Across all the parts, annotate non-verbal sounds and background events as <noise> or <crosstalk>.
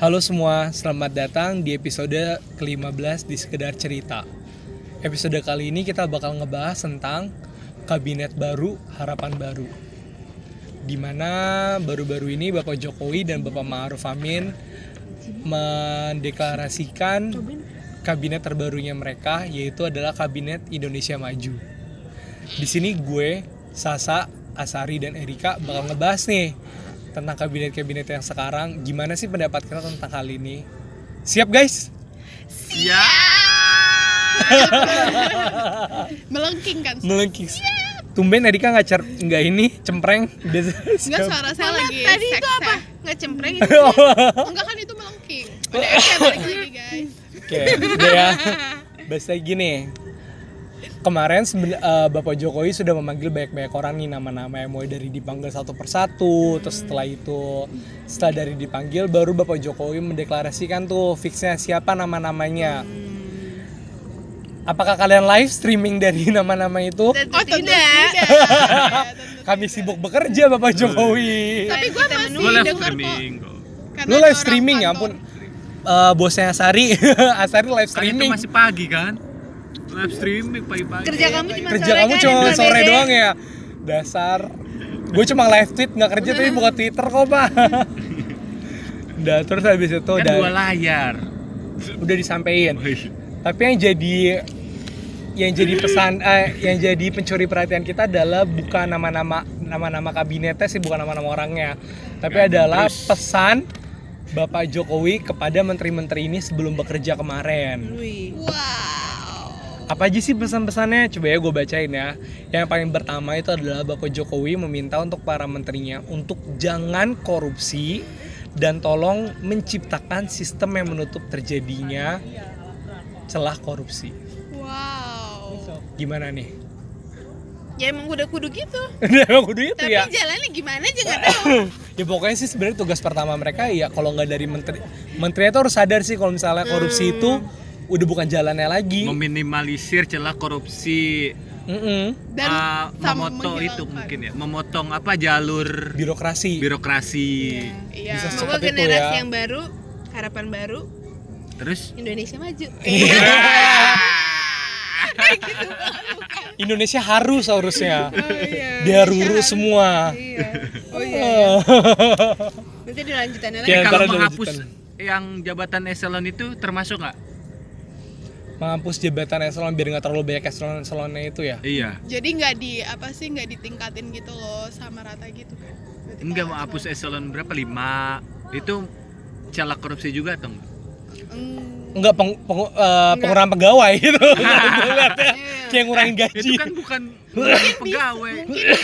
Halo semua, selamat datang di episode ke-15 di Sekedar Cerita. Episode kali ini kita bakal ngebahas tentang kabinet baru, harapan baru. Di mana baru-baru ini Bapak Jokowi dan Bapak Ma'ruf Amin mendeklarasikan kabinet terbarunya mereka yaitu adalah Kabinet Indonesia Maju. Di sini gue, Sasa, Asari dan Erika bakal ngebahas nih tentang kabinet-kabinet yang sekarang. Gimana sih pendapat kita tentang hal ini? Siap guys? <laughs> melengking kan Melengking. Tumben Erika nggak cer nggak ini cempreng. Biasa enggak suara saya lagi tadi itu apa? ya. Nggak cempreng <laughs> enggak kan itu melengking udah oke balik lagi guys Oke, udah ya. Bahasa gini. Kemarin eh, Bapak Jokowi sudah memanggil banyak-banyak orang nih nama-nama yang mulai dari dipanggil satu persatu, terus setelah itu setelah dari dipanggil baru Bapak Jokowi mendeklarasikan tuh fixnya siapa nama-namanya. Apakah kalian live streaming dari <laughs> nama-nama itu? Tentu oh tentu tidak. <laughs> tidak Kami sibuk bekerja Bapak Jokowi. tapi gue masih. Gue live denger kok streaming kok. Lu live streaming ya ampun. Eh, bosnya Asari, <laughs> Asari live Kan itu streaming. masih pagi kan? Live streaming pagi-pagi. Kerja kamu cuma kerja sore kamu kan, cuma sore doang ya? Dasar. Gue cuma live tweet nggak kerja tapi buka twitter kok pak. <laughs> Udah terus habis itu Kan udah dua layar. udah disampaikan. Tapi yang jadi yang jadi pesan eh, yang jadi pencuri perhatian kita adalah bukan nama-nama nama-nama kabinetnya sih bukan nama-nama orangnya. Tapi Ya, adalah terus- pesan Bapak Jokowi kepada menteri-menteri ini sebelum bekerja kemarin. Wih. wow apa aja sih pesan-pesannya? Coba ya gue bacain ya. Yang paling pertama itu adalah Bapak Jokowi meminta untuk para menterinya untuk jangan korupsi dan tolong menciptakan sistem yang menutup terjadinya celah korupsi. wow Gimana nih? Ya emang udah kudu gitu. Udah kudu itu Tapi ya. jalannya gimana aja nggak tahu. <laughs> Ya pokoknya sih sebenarnya tugas pertama mereka ya kalau nggak dari menteri, menterinya tuh harus sadar sih kalau misalnya korupsi itu udah bukan jalannya lagi. Meminimalisir celah korupsi. Mm-mm. dan Ah, sama memotong itu mungkin ya. Memotong apa jalur Birokrasi. birokrasi. iya Bisa Semoga itu generasi ya. yang baru, harapan baru, Terus Indonesia maju. <laughs> Indonesia harus harusnya. oh iya Biar lurus semua. iya oh iya Nanti dilanjutannya lagi. Ya, kalau menghapus lanjutan. yang jabatan eselon itu termasuk nggak? Menghapus jabatan eselon biar nggak terlalu banyak eselon eselonnya itu ya Iya. jadi nggak di apa sih nggak ditingkatin gitu loh sama rata gitu kan Berarti Enggak kalau mau hapus eselon berapa? Lima. Itu celah korupsi juga atau enggak? Hmm, nggak peng, peng- eh, pengurangan pegawai gitu <laughs> kayak ngurangin gaji Itu kan bukan, <laughs> pegawai.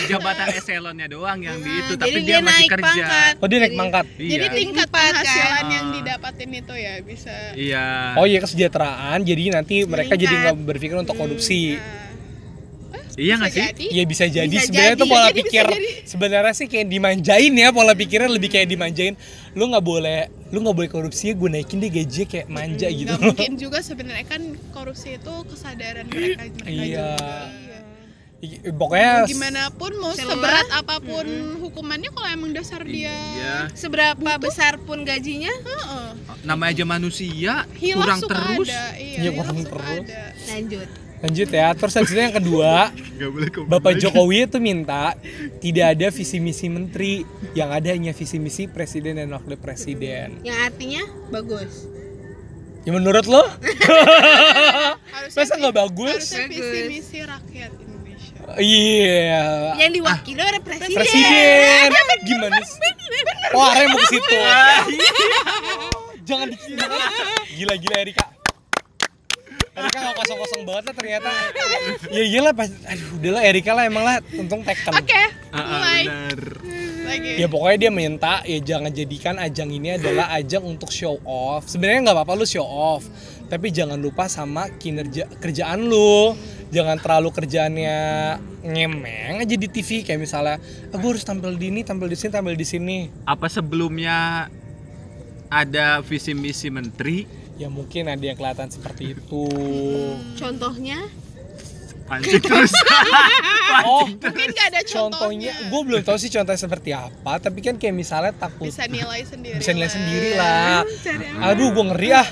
Jabatan eselonnya doang yang di itu, Nah, tapi jadi dia, masih naik kerja. pangkat. oh dia naik Jadi- pangkat Iya. jadi tingkat kan? penghasilan yang didapatin itu ya bisa Iya. oh iya kesejahteraan jadi nanti mereka jadi nggak berpikir untuk korupsi Nah, Iya nggak sih? jadi. Iya bisa jadi Bisa sebenarnya jadi, tuh pola jadi, pikir jadi. sebenarnya sih kayak dimanjain ya pola pikirnya lebih kayak dimanjain lu nggak boleh lu nggak boleh korupsi gue naikin deh gajinya kayak manja gitu nggak mungkin <laughs> juga sebenarnya kan korupsi itu kesadaran mereka mereka Iya. juga I- pokoknya Mau gimana pun mau Celah. seberat apa pun hukumannya kalau emang dasar dia Iya. Seberapa besar pun gajinya, Heeh. Namanya aja manusia, hilaf kurang suka terus. ada iya, Iya, hilaf kurang suka terus. ada. lanjut. Lanjut ya terus habis itu yang kedua boleh Bapak Jokowi itu minta tidak ada visi misi menteri, yang ada hanya visi misi presiden dan wakil presiden. Yang artinya bagus. Ya menurut lo? <laughs> Masa nggak bagus? harusnya visi misi rakyat Indonesia Iya. Yang diwakili oleh presiden. Presiden. Gimana sih? Oh, Are mau ke situ. <laughs> Jangan di Gila-gila Erika. Erika nggak kosong-kosong banget lah ternyata. Ya iyalah pas aduh udahlah Erika lah emang lah untung teken. oke Ah, ah, mulai benar. lagi Ya pokoknya dia minta ya jangan jadikan ajang ini adalah ajang untuk show off. Sebenarnya nggak apa-apa lu show off, tapi jangan lupa sama kinerja kerjaan lu. Jangan terlalu kerjaannya ngemeng aja di TV kayak misalnya, aku harus tampil di ini, tampil di sini, tampil di sini. Apa sebelumnya ada visi misi menteri? Ya mungkin ada yang kelihatan seperti itu. Contohnya Pancing terus. <laughs> oh Mungkin gak ada contohnya contohnya. gue belum tahu sih contohnya seperti apa tapi kan kayak misalnya takut Bisa nilai sendiri. bisa nilai lah. sendiri lah aduh gue ngeri ah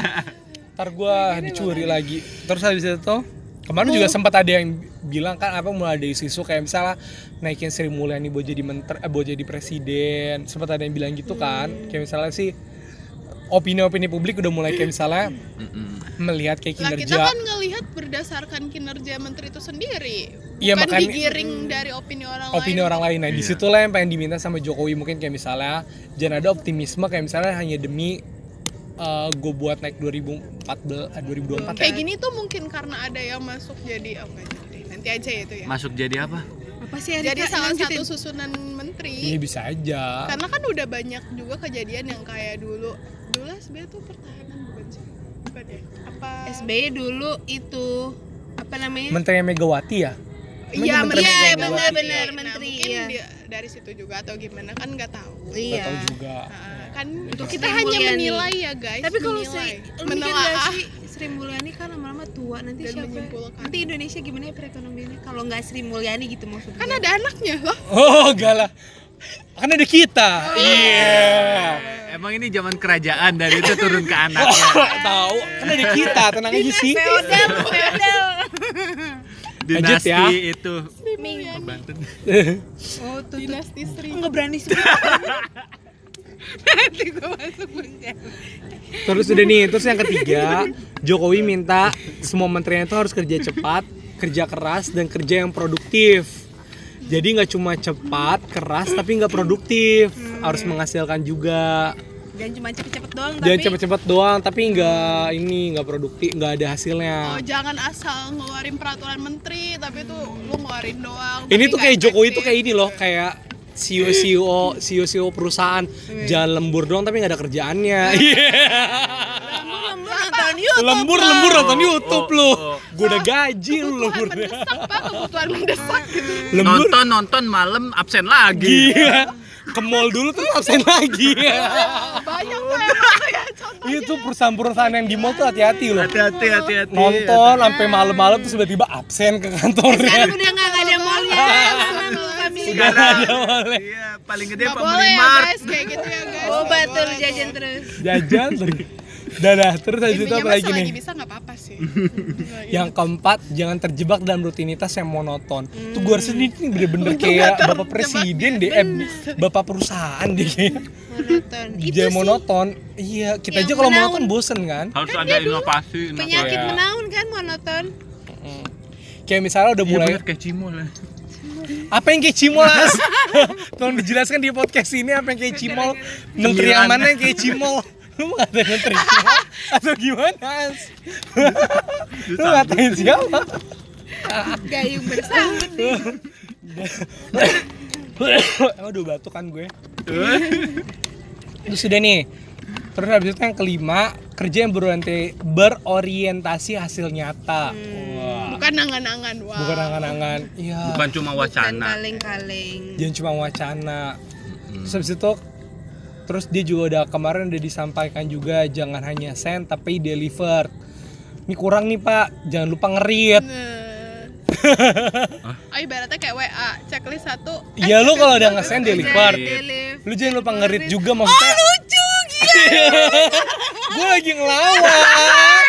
<laughs> ntar gue dicuri lagi terus habis itu kemarin juga sempat ada yang bilang kan apa mulai ada isu-isu kayak misalnya naikin Sri Mulyani buat jadi menteri eh, buat jadi presiden sempat ada yang bilang gitu kan kayak misalnya sih opini-opini publik udah mulai kayak misalnya melihat kayak Lah kita kinerja kan ngelihat berdasarkan kinerja menteri itu sendiri. Iya, makanya- digiring dari opini orang opini lain. orang lain. Nah, Iya. di situlah yang pengen diminta sama Jokowi mungkin kayak misalnya jangan ada optimisme kayak misalnya hanya demi gue buat naik 2014 eh, 2024 Kayak ya. gini tuh mungkin karena ada yang masuk jadi oh jadi. Nanti aja ya itu ya. Masuk jadi apa? Apa sih Erika? Jadi salah Lanjutin. satu susunan menteri. Iya bisa aja. Karena kan udah banyak juga kejadian yang kayak dulu. Dulu SBY tuh pertahanan bukan sih? Bukan ya? Apa? SBY dulu itu apa namanya? Menteri Megawati ya? Iya, Menteri menteri Iya, Megawati. benar-benar Nah, menteri. mungkin Iya. dia dari situ juga atau gimana kan nggak tahu. Iya. tahu juga. Nah, kan Untuk kita Sri hanya Mulyani. menilai ya guys. Tapi kalau gak menelaah Sri Mulyani kan lama-lama tua nanti Dan siapa? menyimpulkan. Nanti Indonesia gimana ya perekonomiannya? Kalau nggak Sri Mulyani gitu maksudnya. kan ada anaknya loh. Oh, enggak lah. Kan ada kita. Iya. Emang ini zaman kerajaan dari itu turun ke anaknya. <laughs> Tahu. Kan ada kita, tenang aja sih. feodal, feodal. Lanjut Dinasti ya. itu. Ming. Banten. Oh, tuh, tuh. Dinasti Sri. Nggak berani sebut. Nanti gue masuk penjara. Terus udah nih, terus yang ketiga, Jokowi minta semua menterinya itu harus kerja cepat, kerja keras dan kerja yang produktif. Jadi nggak cuma cepat, keras tapi nggak produktif, harus menghasilkan juga. Jangan cuma cepet-cepet doang Jangan tapi cepet-cepet doang, tapi nggak ini nggak produktif, nggak ada hasilnya. Oh, jangan asal ngeluarin peraturan menteri tapi tuh lu ngeluarin doang. ini tuh kayak Jokowi tuh kayak ini loh, kayak CEO CEO CEO CEO perusahaan jangan lembur doang tapi nggak ada kerjaannya. Iya. <laughs> lembur nonton YouTube. lembur lembur nonton YouTube oh, lu. oh. Gue udah gaji lu lembur. kebutuhan mendesak gitu. Lembur Nonton nonton malam absen lagi. Gila. Ke mall dulu terus absen lagi. Banyak tuh emang tuh ya contoh. Itu tuh perusahaan-perusahaan yang di mall tuh hati-hati loh. Hati-hati hati-hati. Nonton sampai malam-malam terus tiba-tiba absen ke kantornya. Sekarang udah nggak ada mallnya. Udah ada boleh. Iya, paling gede Pak boleh ya Mart. guys kayak gitu ya guys. Oh betul jajan tuh. terus. Jajan terus. Dadah, terus habis itu apa lagi nih? bisa nggak apa-apa sih. <laughs> Yang keempat, jangan terjebak dalam rutinitas yang monoton. Tuh gue rasa ini nih bener-bener kayak bapak presiden deh, eh, bapak perusahaan deh. kayak. Monoton. <laughs> Sih monoton. Iya, kita aja kalau monoton bosen kan. Harus ada inovasi. penyakit Iya. menaun kan monoton. Kayak misalnya udah Iya mulai bener kayak cimol ya. apa yang kayak cimolas? <laughs> Tolong dijelaskan di podcast ini apa yang kayak cimol. Menteri yang mana yang kayak cimol? Lu mau ngatain menteri atau gimana? Lu ngatain siapa? Gayung bersambut. Emang udah batuk kan gue. Terus sudah nih. Terus habis itu yang kelima, kerja yang berorientasi, berorientasi hasil nyata. Wah. Bukan angan-angan. Wah. Bukan angan-angan. Iya. Bukan cuma Bukan wacana. kaleng-kaleng. Jangan cuma wacana. Terus habis itu terus dia juga udah kemarin udah disampaikan juga jangan hanya send tapi deliver. Ini kurang nih Pak, jangan lupa ngerit. Oh ibaratnya kayak WA, checklist satu. eh, Iya lu checklist kalau udah nge-send deliver. Deliver. Lu jangan lupa ngerit juga maksudnya. Oh lucu gila. <laughs> gue lagi ngelawak.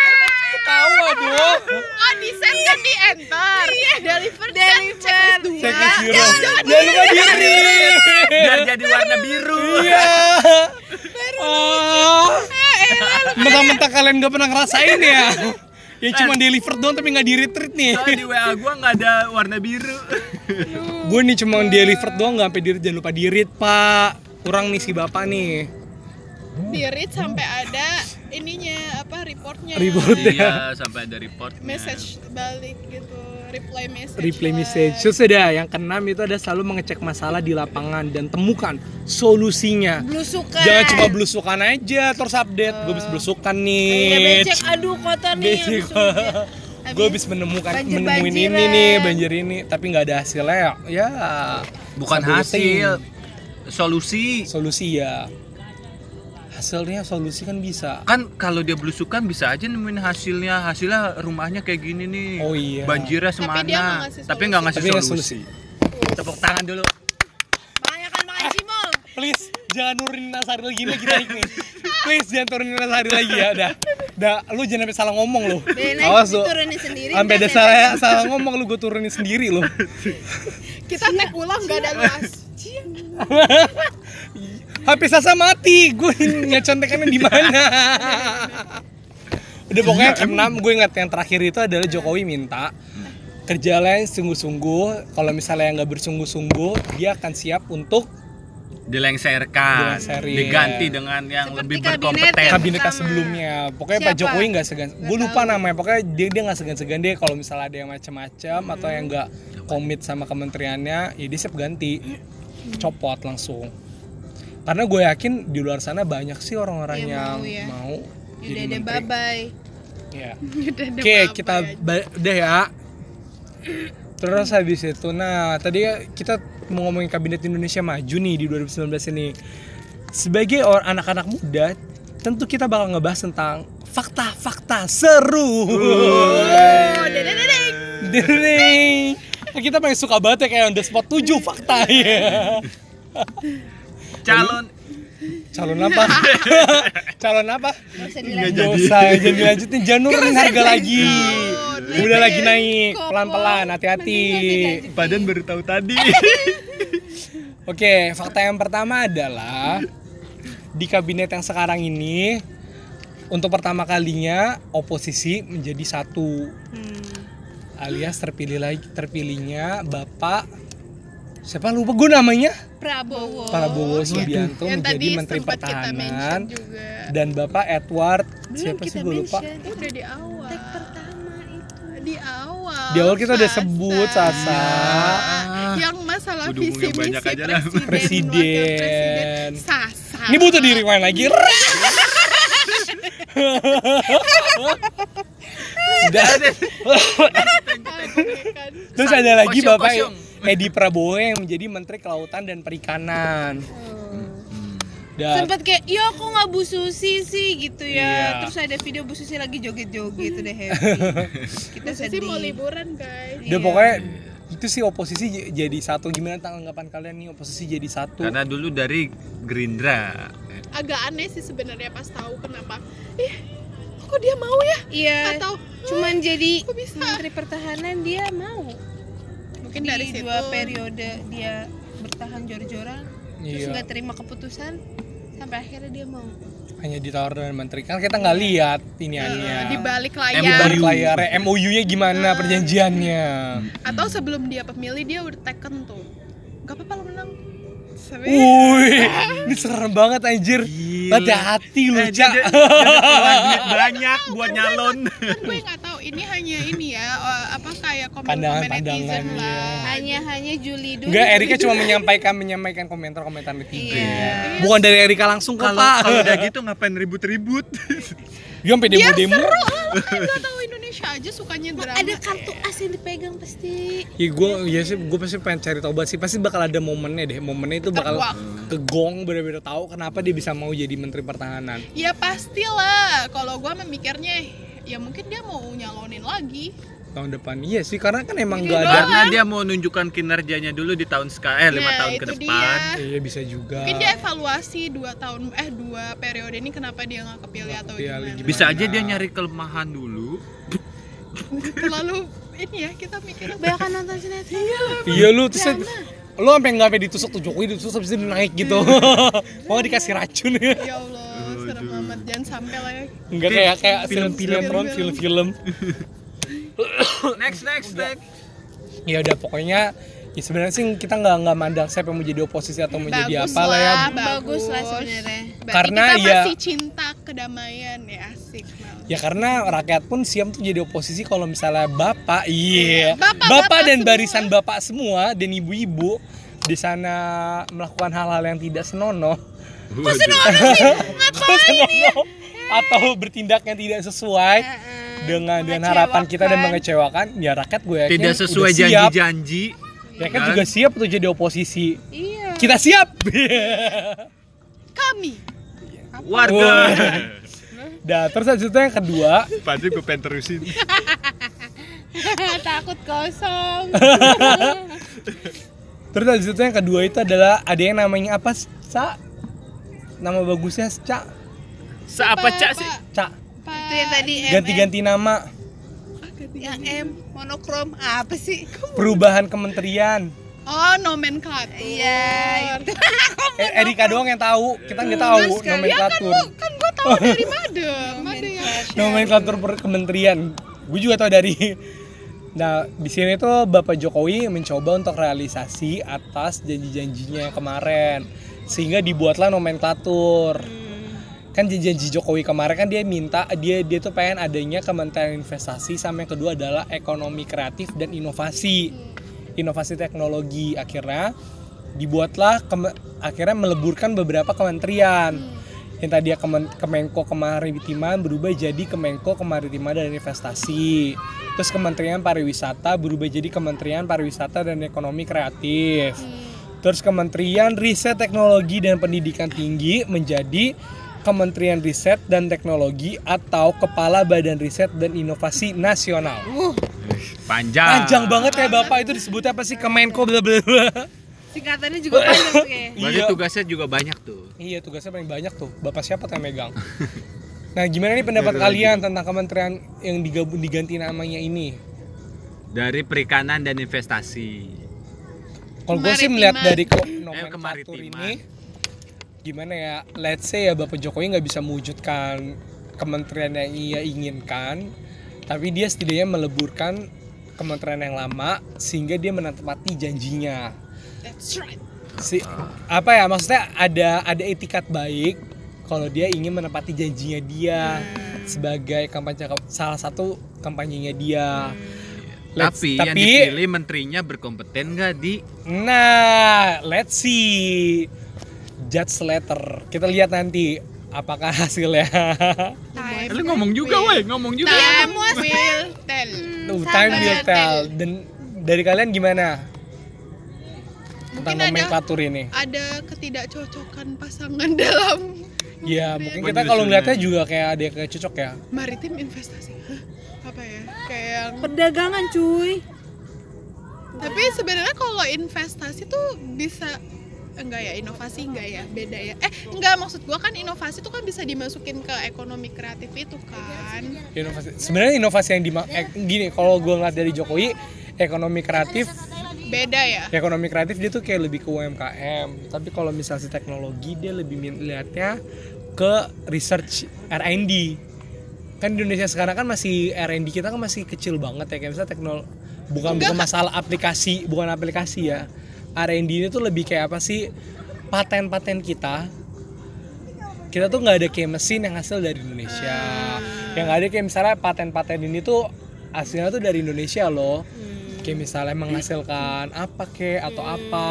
Ketawa <laughs> dong. Di send kan di enter. Deliver kan checklist dua. Checklist zero. Jangan lupa diri. Biar jadi warna biru. Iya. Oh. Mentang-mentang kalian gak pernah ngerasain ya. Yang cuma deliver doang tapi nggak di retreat nih. Soalnya di WA gua nggak ada warna biru. Gue nih cuma deliver doang nggak sampai di jangan lupa di read pak. Kurang nih si bapak nih. Di read sampai ada ininya apa reportnya. Report. iya, <laughs> sampai ada report. Message balik gitu, reply message. Reply lah. message. Terus udah yang keenam itu ada selalu mengecek masalah di lapangan dan temukan solusinya. Blusukan. Jangan cuma belusukan aja terus update. Gue bisa belusukan Iya nih. becek aduh kotor nih. Gue bisa menemukan banjir-banjiran. menemuin ini nih banjir ini tapi nggak ada hasilnya ya, ya Bukan hasil, solusi. solusi ya hasilnya solusi kan bisa Kan kalau dia belusukan bisa aja nemuin hasilnya. Hasilnya rumahnya kayak gini nih. Oh iya. Banjirnya Tapi dia nggak semana. ngasih Tapi nggak ngasih tapi nggak solusi. solusi Tepuk tangan dulu. Banyakan makan cimol. please jangan nurunin Nasari lagi nih kita naik nih please jangan turunin Nasari lagi ya dah dah lu jangan sampai salah ngomong lu awas lu turunin sendiri. sampai ada salah salah ngomong lu gue turunin sendiri lu kita tag ulang gak ada luas <laughs> HP Sasa mati. Gue <laughs> ngecontekannya di mana? Udah pokoknya keenam. gue ingat yang terakhir itu adalah Jokowi minta kerjalah yang sungguh-sungguh. Kalau misalnya yang nggak bersungguh-sungguh dia akan siap untuk Dilengserkan. Dilengserin. Diganti dengan yang Seperti lebih berkompeten. kabinet sebelumnya. Pokoknya Pak Siapa? Jokowi nggak segan gue lupa namanya. Pokoknya dia dia nggak segan-segan deh kalau misalnya ada yang macam-macam atau yang nggak komit sama kementeriannya ya dia siap ganti. Copot langsung karena gue yakin di luar sana banyak sih orang-orang Yang yang mau ya. mau Udah jadi ada babai. Ya. <laughs> Oke, apa-apa kita ya. udah ya. Terus habis itu, nah tadi kita mau ngomongin kabinet Indonesia Maju nih di 2019 ini. Sebagai orang anak-anak muda, tentu kita bakal ngebahas tentang fakta-fakta seru. Oh. Kita paling suka banget ya kayak on the spot 7 fakta ya. <laughs> Calon Calon apa? <laughs> Calon apa? Nggak usah, jangan dilanjutin, jangan nurunin harga lagi. Udah lagi naik, Kopong. pelan-pelan, hati-hati. Badan baru tahu tadi. <laughs> Oke, fakta yang pertama adalah di kabinet yang sekarang ini untuk pertama kalinya oposisi menjadi satu Hmm. alias terpilih lagi terpilihnya Bapak siapa lupa gue namanya Prabowo. Prabowo Subianto Yang menjadi tadi Menteri Pertahanan dan Bapak Edward Belum siapa sih gue lupa mention. udah di awal Tag pertama itu. di awal di awal kita udah Sasa. sebut Sasa yang masalah Udah visi banyak misi aja lah. presiden, Presiden. presiden Sasa ini butuh di rewind lagi <laughs> Udah. kan Terus ada lagi Bapak. <laughs> Edi Prabowo yang menjadi Menteri Kelautan dan Perikanan. Dan Sempet kayak, ya aku nggak Bu Susi sih gitu Iya. ya. Terus ada video Bu Susi lagi joget-joget udah happy. <laughs> Kita Sisi mau sedih. liburan guys udah Iya. pokoknya itu sih oposisi jadi satu gimana tanggapan kalian nih oposisi jadi satu Karena dulu dari Gerindra. agak aneh sih sebenarnya pas tahu kenapa ih kok dia mau ya Iya. atau Cuman jadi Menteri Pertahanan dia mau. Mungkin di dari situ. dua periode dia bertahan jor-joran terus Iya. nggak terima keputusan sampai akhirnya dia mau. hanya ditawar dengan menteri. Kan kita nggak lihat iniannya di balik di layar. balik layar MOU-nya gimana perjanjiannya. Atau sebelum dia pemilih dia udah taken tuh. Gak apa-apa lo menang Sampai Wih, <laughs> ini serem banget anjir. Gila. Hati-hati lu, Eh, Cak. banyak <laughs> buat nyalon. kan gue nggak tahu ini hanya ini ya eh, apa kayak komen-komen netizen lah Hanya hanya Juli dulu. Enggak, Erika cuma menyampaikan menyampaikan komentar-komentar netizen. Iya. Bukan dari Erika langsung kok, Kalau Pak. kalau udah <laughs> gitu ngapain ribut-ribut? Dia sampai demo-demo. Gak tahu Indonesia aja sukanya drama ada kartu as yang dipegang pasti. Ya gue ya sih gue pasti pengen cari tahu banget sih pasti bakal ada momennya deh momennya itu bakal kegong bener-bener tahu kenapa dia bisa mau jadi menteri pertahanan ya pastilah kalau gue memikirnya ya mungkin dia mau nyalonin lagi tahun depan iya sih karena kan emang Iya gak ada. Karena dia mau nunjukkan kinerjanya dulu di tahun sekarang eh lima Nah, tahun ke depan. dia. iya bisa juga mungkin dia evaluasi dua tahun eh dua periode ini kenapa dia nggak kepilih atau gimana. Bisa aja dia nyari kelemahan dulu. Terlalu ini ya kita mikirnya Banyak nonton sinetron. iya lu terus lu sampai nggak sampai ditusuk tuh Jokowi ditusuk habis itu naik gitu. <laughs> Mau dikasih racun ya. Ya Allah serem amat. Jangan sampai lah ya. Enggak kayak kayak Film-film. film-film. Film-film. <laughs> Next next next. ya udah pokoknya ya sebenarnya sih kita nggak nggak mandang siapa yang mau jadi oposisi atau mau jadi Bagus apa lah ya lah. Bagus lah Bagus. sebenarnya. Karena kita ya- masih cinta kedamaian ya asik Mel. ya karena rakyat pun siap tuh jadi oposisi kalau misalnya bapak iya Bapak- bapak, bapak dan semua. barisan bapak semua dan ibu-ibu di sana melakukan hal-hal yang tidak senonoh Waduh. Senonoh. atau bertindak yang tidak sesuai dengan dengan harapan kita dan mengecewakan ya rakyat gue yakin Tidak sesuai udah siap. janji-janji. Rakyat kan? juga siap untuk jadi oposisi Iya. kita siap <laughs> kami warga. Nah, terus itu yang kedua, Pasti gue pengen terusin. <laughs> takut kosong <laughs> terus itu yang kedua itu adalah ada yang namanya apa, Ca? Nama bagusnya Ca. Siapa cak sih? Ca. Itu yang tadi Ganti-ganti nama, yang M monokrom apa sih? perubahan kementerian. oh nomenklatur Iya, <laughs> itu. Eh, Erika doang yang tahu, kita nggak tahu nomenklatur. kan gue tahu dari Made Made yang nomenklatur per kementerian. Gue juga tahu dari. Nah, di sini tuh Bapak Jokowi mencoba untuk realisasi atas janji-janjinya kemarin, sehingga dibuatlah nomenklatur. Kan janji Jokowi kemarin kan dia minta dia dia tuh pengen adanya Kementerian Investasi sama yang kedua adalah ekonomi kreatif dan inovasi, inovasi teknologi. Akhirnya dibuatlah keme- akhirnya meleburkan beberapa kementerian yang tadi ya Kemen- Kemenko Kemaritiman berubah jadi Kemenko Kemaritiman dan Investasi. Terus Kementerian Pariwisata berubah jadi Kementerian Pariwisata dan Ekonomi Kreatif. Terus Kementerian Riset Teknologi dan Pendidikan Tinggi menjadi Kementerian Riset dan Teknologi atau Kepala Badan Riset dan Inovasi Nasional. Panjang. Panjang banget ya Bapak itu disebutnya apa sih Kemenko bla bla bla. Singkatannya juga panjang tuh. Berarti Iya. tugasnya juga banyak tuh. Iya tugasnya paling banyak tuh. Bapak siapa yang megang? <laughs> Nah gimana nih pendapat kalian tentang kementerian yang digabung diganti namanya ini? Dari perikanan dan investasi. Kalau gue sih melihat dari Eh, nomenklatur kemaritiman. ini, gimana ya? Let's say ya Bapak Jokowi nggak bisa mewujudkan kementerian yang ia inginkan, tapi dia setidaknya meleburkan kementerian yang lama sehingga dia menepati janjinya. that's right Si apa ya? Maksudnya ada ada etikat baik kalau dia ingin menepati janjinya dia sebagai kampanye salah satu kampanyenya dia. Let's- tapi, yang dipilih menterinya berkompeten nggak di Nah, let's see. Judge letter. Kita lihat nanti apakah hasilnya. time Lu ngomong juga, woi, ngomong juga. time will tell Tuh, time will tell. Dan dari kalian gimana tentang Mungkin ada- nomenklatur ini? ada ketidakcocokan pasangan <laughs> dalam Ya, mungkin kita Penyusunan. kalau ngeliatnya juga kayak ada kayak cocok ya. maritim investasi Hah? apa ya kayak yang Perdagangan cuy. tapi sebenarnya kalau investasi tuh bisa enggak ya inovasi enggak ya beda ya. Eh enggak maksud gua kan inovasi tuh kan bisa dimasukin ke ekonomi kreatif itu kan. Inovasi. Sebenarnya inovasi yang di eh, gini, kalau gue ngeliat dari Jokowi, ekonomi kreatif beda ya? ekonomi kreatif dia tuh kayak lebih ke UMKM tapi kalau misalnya teknologi dia lebih min- lihatnya ke research R&D kan di Indonesia sekarang kan masih R&D kita kan masih kecil banget ya. Kayak misalnya teknol bukan bukan masalah aplikasi bukan aplikasi ya R&D ini tuh lebih kayak apa sih? Paten-paten kita. Kita tuh nggak ada kayak mesin yang hasil dari Indonesia. Yang ada kayak misalnya paten-paten ini tuh hasilnya tuh dari Indonesia loh. Kayak misalnya menghasilkan apa kek atau apa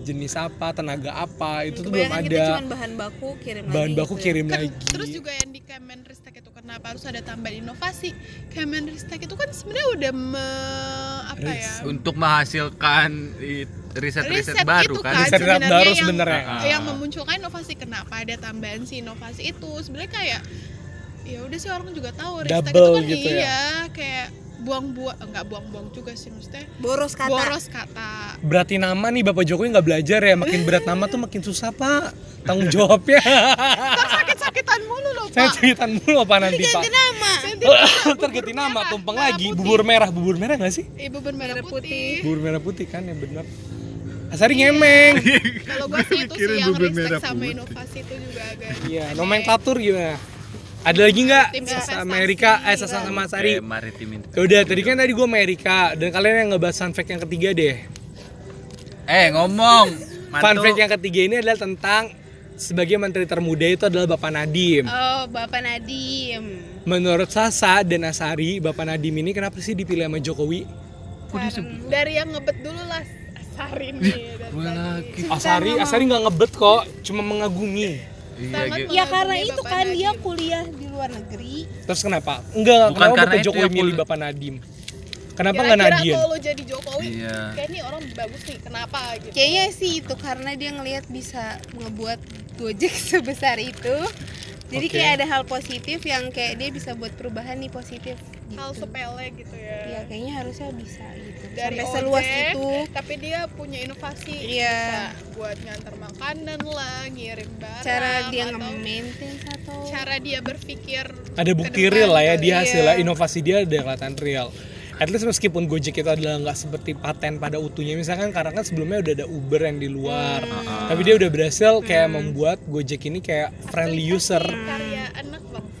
jenis apa tenaga apa itu tuh belum Kebanyakan kita ada. cuma bahan baku kirim bahan lagi baku gitu. kirim Kan- lagi. terus juga yang di Kemenristek kenapa harus ada tambahan inovasi? Kemenristek itu kan sebenarnya udah me, apa ya? Untuk menghasilkan riset-riset riset baru itu kan. kan Riset sebenarnya baru yang, sebenarnya. yang memunculkan inovasi. Kenapa ada tambahan si inovasi itu? Sebenarnya kayak ya udah sih orang juga tahu Ristek itu kan gitu ya. iya kayak buang-buang enggak buang-buang juga sih maksudnya. Boros kata. boros kata. Berarti nama nih bapak Jokowi nggak belajar ya? Makin berat nama tuh makin susah pak. Tanggung jawabnya <laughs> Sakit-sakitan mulu loh saya pak. ceritain mulu apa nanti pak? Nama. <laughs> terganti nama tumpeng merah. lagi. Putih. bubur merah bubur merah nggak sih? Ibu bermerah putih. bubur merah putih kan yang benar. Asari ngemeng. <laughs> Kalau gua sih itu sih Mikirin yang bubur merah sama putih. inovasi itu juga agak iya nomenklatur gimana ada lagi nggak. Amerika eh Sasa sama itu. Ya udah tadi kan tadi gue Amerika. Dan kalian yang ngebahas fun fact yang ketiga deh. Eh, ngomong. Fun fact yang ketiga ini adalah tentang sebagai menteri termuda itu adalah Bapak Nadim. Oh, Bapak Nadim. Menurut Sasa dan Asari, Bapak Nadim ini kenapa sih dipilih sama Jokowi? dari yang ngebet dulu lah Asarin nih. Asari, Asari nggak ngebet kok, cuma mengagumi. Iya, gitu. Ya karena mengagumi itu Bapak kan dia Nadim. kuliah di luar negeri. Terus kenapa? Enggak, Bukan kenapa karena Bapak Jokowi milih Bapak Nadim? Kenapa nggak Kira-kira Nadien? kalau lo jadi Jokowi Iya. kayak nih orang bagus nih kenapa gitu Kayaknya sih itu karena dia ngelihat bisa ngebuat Gojek <laughs> sebesar itu jadi Oke. kayak ada hal positif yang kayak dia bisa buat perubahan nih positif gitu. hal sepele gitu ya Iya kayaknya harusnya bisa gitu dari sampai seluas ojek, itu tapi dia punya inovasi Iya. bisa buat ngantar makanan lah ngirim barang cara dia nge-maintain atau cara dia berpikir ada bukti real lah ya dia Iya. hasilnya inovasi dia ada kelihatan real at least meskipun Gojek itu adalah nggak seperti paten pada utuhnya misalkan karena kan sebelumnya udah ada Uber yang di luar. Hmm. tapi dia udah berhasil kayak membuat Gojek ini kayak friendly user. karya anak bangsa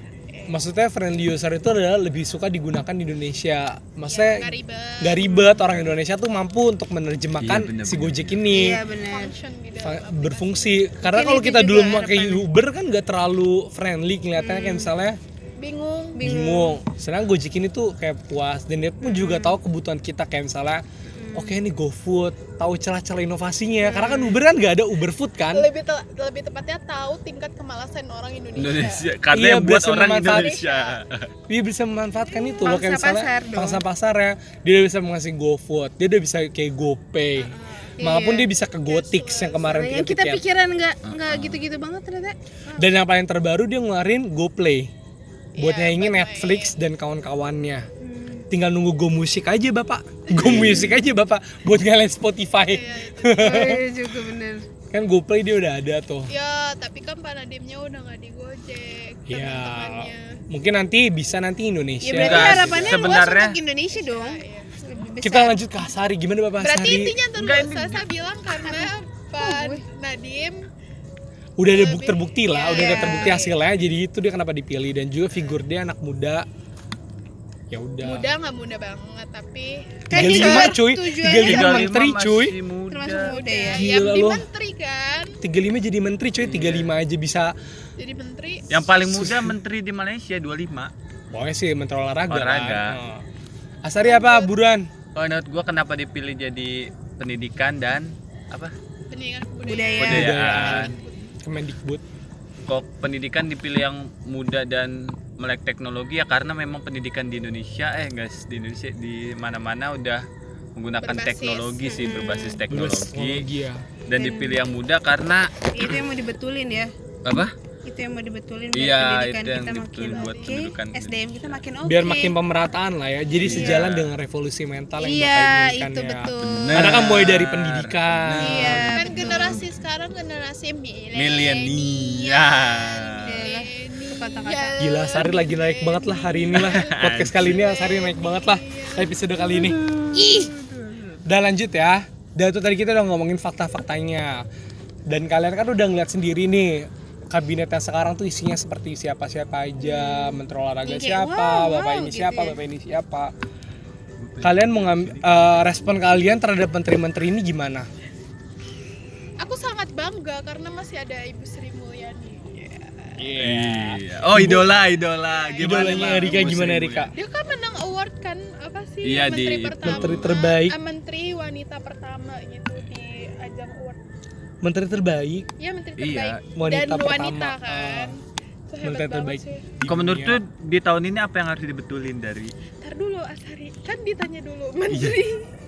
maksudnya friendly user itu adalah lebih suka digunakan di Indonesia. Maksudnya nggak ribet. nggak ribet. Orang Indonesia tuh mampu untuk menerjemahkan Iya, bener, si bener, Gojek ini. Iya aplikasi. berfungsi. Karena kalau kita dulu pakai. Uber kan nggak terlalu friendly kelihatannya. Kayak misalnya bingung bingung. Sedangkan Gojek ini tuh kayak puas dan dia pun juga tahu kebutuhan kita kayak misalnya oke ini GoFood, tahu celah-celah inovasinya. Karena kan Uber kan nggak ada Uber Food kan. lebih te- lebih tepatnya tahu tingkat kemalasan orang Indonesia, Indonesia karena Iya, yang buat biasa orang Indonesia Dia bisa memanfaatkan itu loh kayak misalnya pasar pangsa pasarnya. Dia udah bisa mengasih GoFood, dia udah bisa kayak GoPay. Maupun Iya. dia bisa ke GoTix yang kemarin yang kita pikiran nggak nggak gitu-gitu banget ternyata Dan yang paling terbaru dia ngeluarin GoPlay buat Iya, nyaingin Netflix dan kawan-kawannya. Tinggal nunggu Go Music aja bapak, Go Music aja bapak buat ngalahin Spotify. Iya, itu. oh, iya juga bener <laughs> kan GoPlay dia udah ada tuh. ya tapi kan Pak Nadimnya udah nggak di Gojek Ya, teman-temannya mungkin nanti bisa nanti Indonesia. ya berarti harapannya luas Sebenarnya- untuk Indonesia dong Iya. Lebih besar. Kita lanjut ke Asari, gimana Bapak berarti Asari? intinya dulu Enggak, ini- saya bilang karena Pak Nadim Udah ada lebih- bukti terbukti lah, Iya. udah ada terbukti hasilnya, jadi itu dia kenapa dipilih dan juga figur dia anak muda. Ya udah. muda nggak muda banget tapi Kan 35 juga cuy, tujuannya 35 menteri cuy. muda. termasuk muda ya Gila yang di menteri kan 35 jadi menteri cuy, 35 aja bisa. jadi menteri Yang paling muda menteri di Malaysia 25. Pokoknya sih menteri olahraga. Olahraga. Kan. Oh. Asari apa buruan? Kalau menurut gua kenapa dipilih jadi pendidikan dan apa? pendidikan Budaya. kebudayaan Kebudayaan. Kemendikbud. Kok pendidikan dipilih yang muda dan melek teknologi ya karena memang pendidikan di Indonesia eh guys di Indonesia di mana-mana udah menggunakan Berbasis. teknologi sih berbasis Berbasis teknologi teknologi ya. dan dipilih yang muda karena itu yang mau dibetulin ya apa? Itu yang mau dibetulin biar Iya, pendidikan itu yang kita makin buat oke pendidikan. SDM kita makin oke Biar makin pemerataan lah ya. Jadi sejalan dengan revolusi mental yang iya bakal itu ya. betul Bener. Karena kan mulai dari pendidikan. Iya, kan betul. generasi sekarang generasi Milenial. Kata-kata. Gila, Sari lagi naik banget lah hari ini lah. <laughs> Podcast kali ini Sari naik banget lah episode kali ini. Udah lanjut ya. Dan itu tadi kita udah ngomongin fakta-faktanya. Dan kalian kan udah ngeliat sendiri nih kabinet yang sekarang tuh isinya seperti siapa-siapa aja, menteri olahraga Kayak, siapa, wow, bapak wow, ini gitu siapa, ya. bapak ini siapa. Kalian mau ngam- eh, respon kalian terhadap menteri-menteri ini gimana? aku sangat bangga karena masih ada Ibu Sri Mulyani Iya. Oh idola idola. Gimana Idolanya? Erika gimana. Erika? dia kan menang award kan apa sih Iya, menteri di- pertama Menteri terbaik. eh, menteri wanita pertama gitu di ajang award Menteri terbaik. Iya menteri Iya, terbaik wanita dan pertama. wanita kan hebat Menteri terbaik. Kalau menurut tuh di tahun ini apa yang harus dibetulin dari Ntar dulu Asari kan ditanya dulu menteri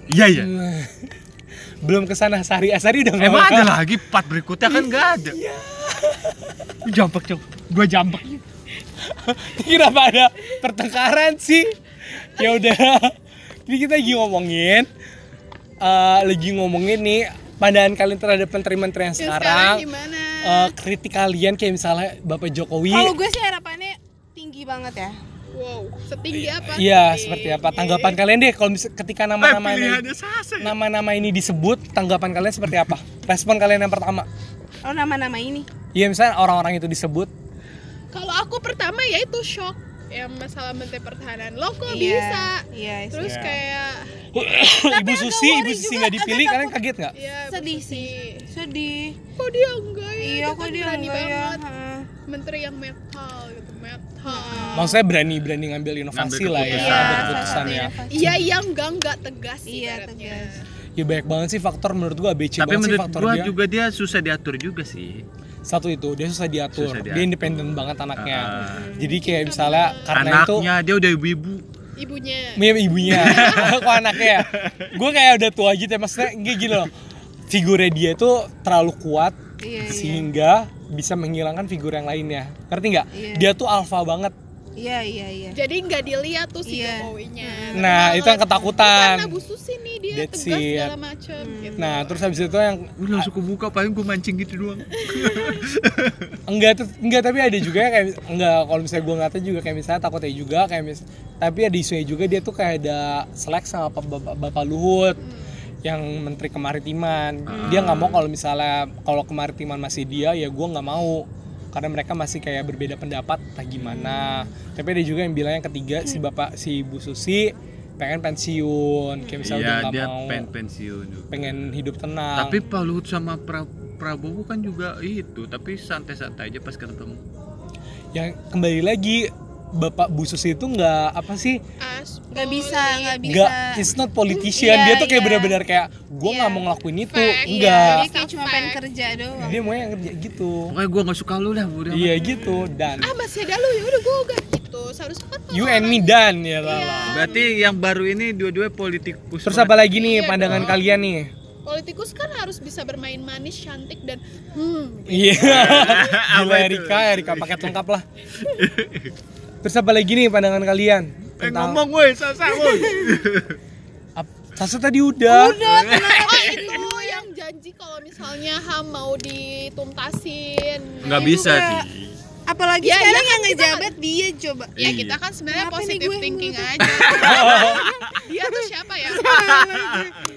Iya iya. <laughs> belum ke sana Sari Asari udah Emang ngomong. ada lagi part berikutnya kan nggak ada. Jambak cok. Gua jambak. <laughs> Kenapa ada pertengkaran sih? Ya udah. Ini kita lagi ngomongin eh, lagi ngomongin nih pandangan kalian terhadap menteri-menteri yang yang sekarang. gimana eh, kritik kalian kayak misalnya Bapak Jokowi. kalau gue sih harapannya tinggi banget ya wow setinggi apa Iya, seperti apa? Tanggapan kalian deh kalau ketika nama-nama ini pilihannya sasa. nama-nama ini disebut, tanggapan kalian seperti apa? Respon kalian yang pertama? oh nama-nama ini Iya, misalnya orang-orang itu disebut kalau aku pertama ya itu shock yang masalah menteri pertahanan lo kok Iya, bisa iya terus Iya. kayak <coughs> Ibu Susi, Ibu Susi nggak dipilih, kalian kaget nggak? ya sedih sih sedih kok dia enggak ya iya kok kan dia berani enggak ya menteri yang metal gitu metal Maksudnya berani-berani ngambil inovasi Ngambil lah ya. Iya, ya. iya yang enggak enggak tegas sih Iya, tegas. Ya banyak banget sih faktor menurut gua ABC Tapi banget sih menurut faktor gua dia. juga dia susah diatur juga sih. Satu itu dia susah diatur, Susah dia diatur. independen banget anaknya. Ah. Jadi kayak misalnya karena itu Anaknya dia udah ibu-ibu. ibunya Mie ibunya, <laughs> <laughs> kok anaknya ya? Gue kayak udah tua gitu ya, maksudnya enggak gini loh Figurnya dia tuh terlalu kuat Iya, iya. Sehingga bisa menghilangkan figur yang lainnya ngerti nggak Iya. dia tuh alfa banget Iya iya iya. Jadi nggak dilihat tuh si Iya. Jokowinya. Nah, Tapi itu yang ketakutan. Karena Bu Susi nih dia That's tegas it. segala macem Hmm. gitu. nah terus habis itu yang Gue langsung kebuka paling gue mancing gitu doang. <laughs> enggak tuh enggak tapi ada juga yang kayak enggak kalau misalnya gue ngata juga kayak misalnya takutnya juga kayak mis tapi ada isunya juga dia tuh kayak ada selek sama Bapak, Bapak, Bapak Luhut yang menteri kemaritiman dia nggak mau kalau misalnya kalau kemaritiman masih dia ya gue nggak mau karena mereka masih kayak berbeda pendapat entah gimana tapi ada juga yang bilang yang ketiga si bapak si Bu Susi pengen pensiun kayak misalnya Iya nggak dia mau pengen pensiun. juga. pengen hidup tenang Tapi Pak Luhut sama pra Prabowo kan juga itu, tapi santai-santai aja pas ketemu. yang kembali lagi bapak Bu Susi itu nggak apa sih As Gak bisa nggak bisa. nggak it's not politician Iya, dia tuh kayak iya. benar-benar kayak gue nggak Iya. mau ngelakuin itu Fact, enggak Dia kayak cuma pengen kerja doang. dia mau yang kerja gitu Pokoknya gue gak suka lu dah, udah. iya gitu dan ah masih ada lu ya udah gue gak gitu. Seharusnya kan you and me dan ya lah Iya. Berarti yang baru ini dua-dua politikus. terus apa lagi nih Iya pandangan dong. kalian nih Politikus kan harus bisa bermain manis, cantik dan hmm. iya <laughs> Apa gila itu? Erika Erika paket lengkap lah <laughs> terus apa lagi nih pandangan kalian Eh tentang ngomong woi, sasa woi. Sasa tadi udah Oh itu yang janji kalau misalnya HAM mau dituntasin. Nggak bisa juga. sih. Apalagi Ya, sekarang ya kan yang kita ngejabat dia coba. Ya Iya. kita kan sebenarnya Kenapa positive thinking <laughs> aja. Dia tuh siapa ya?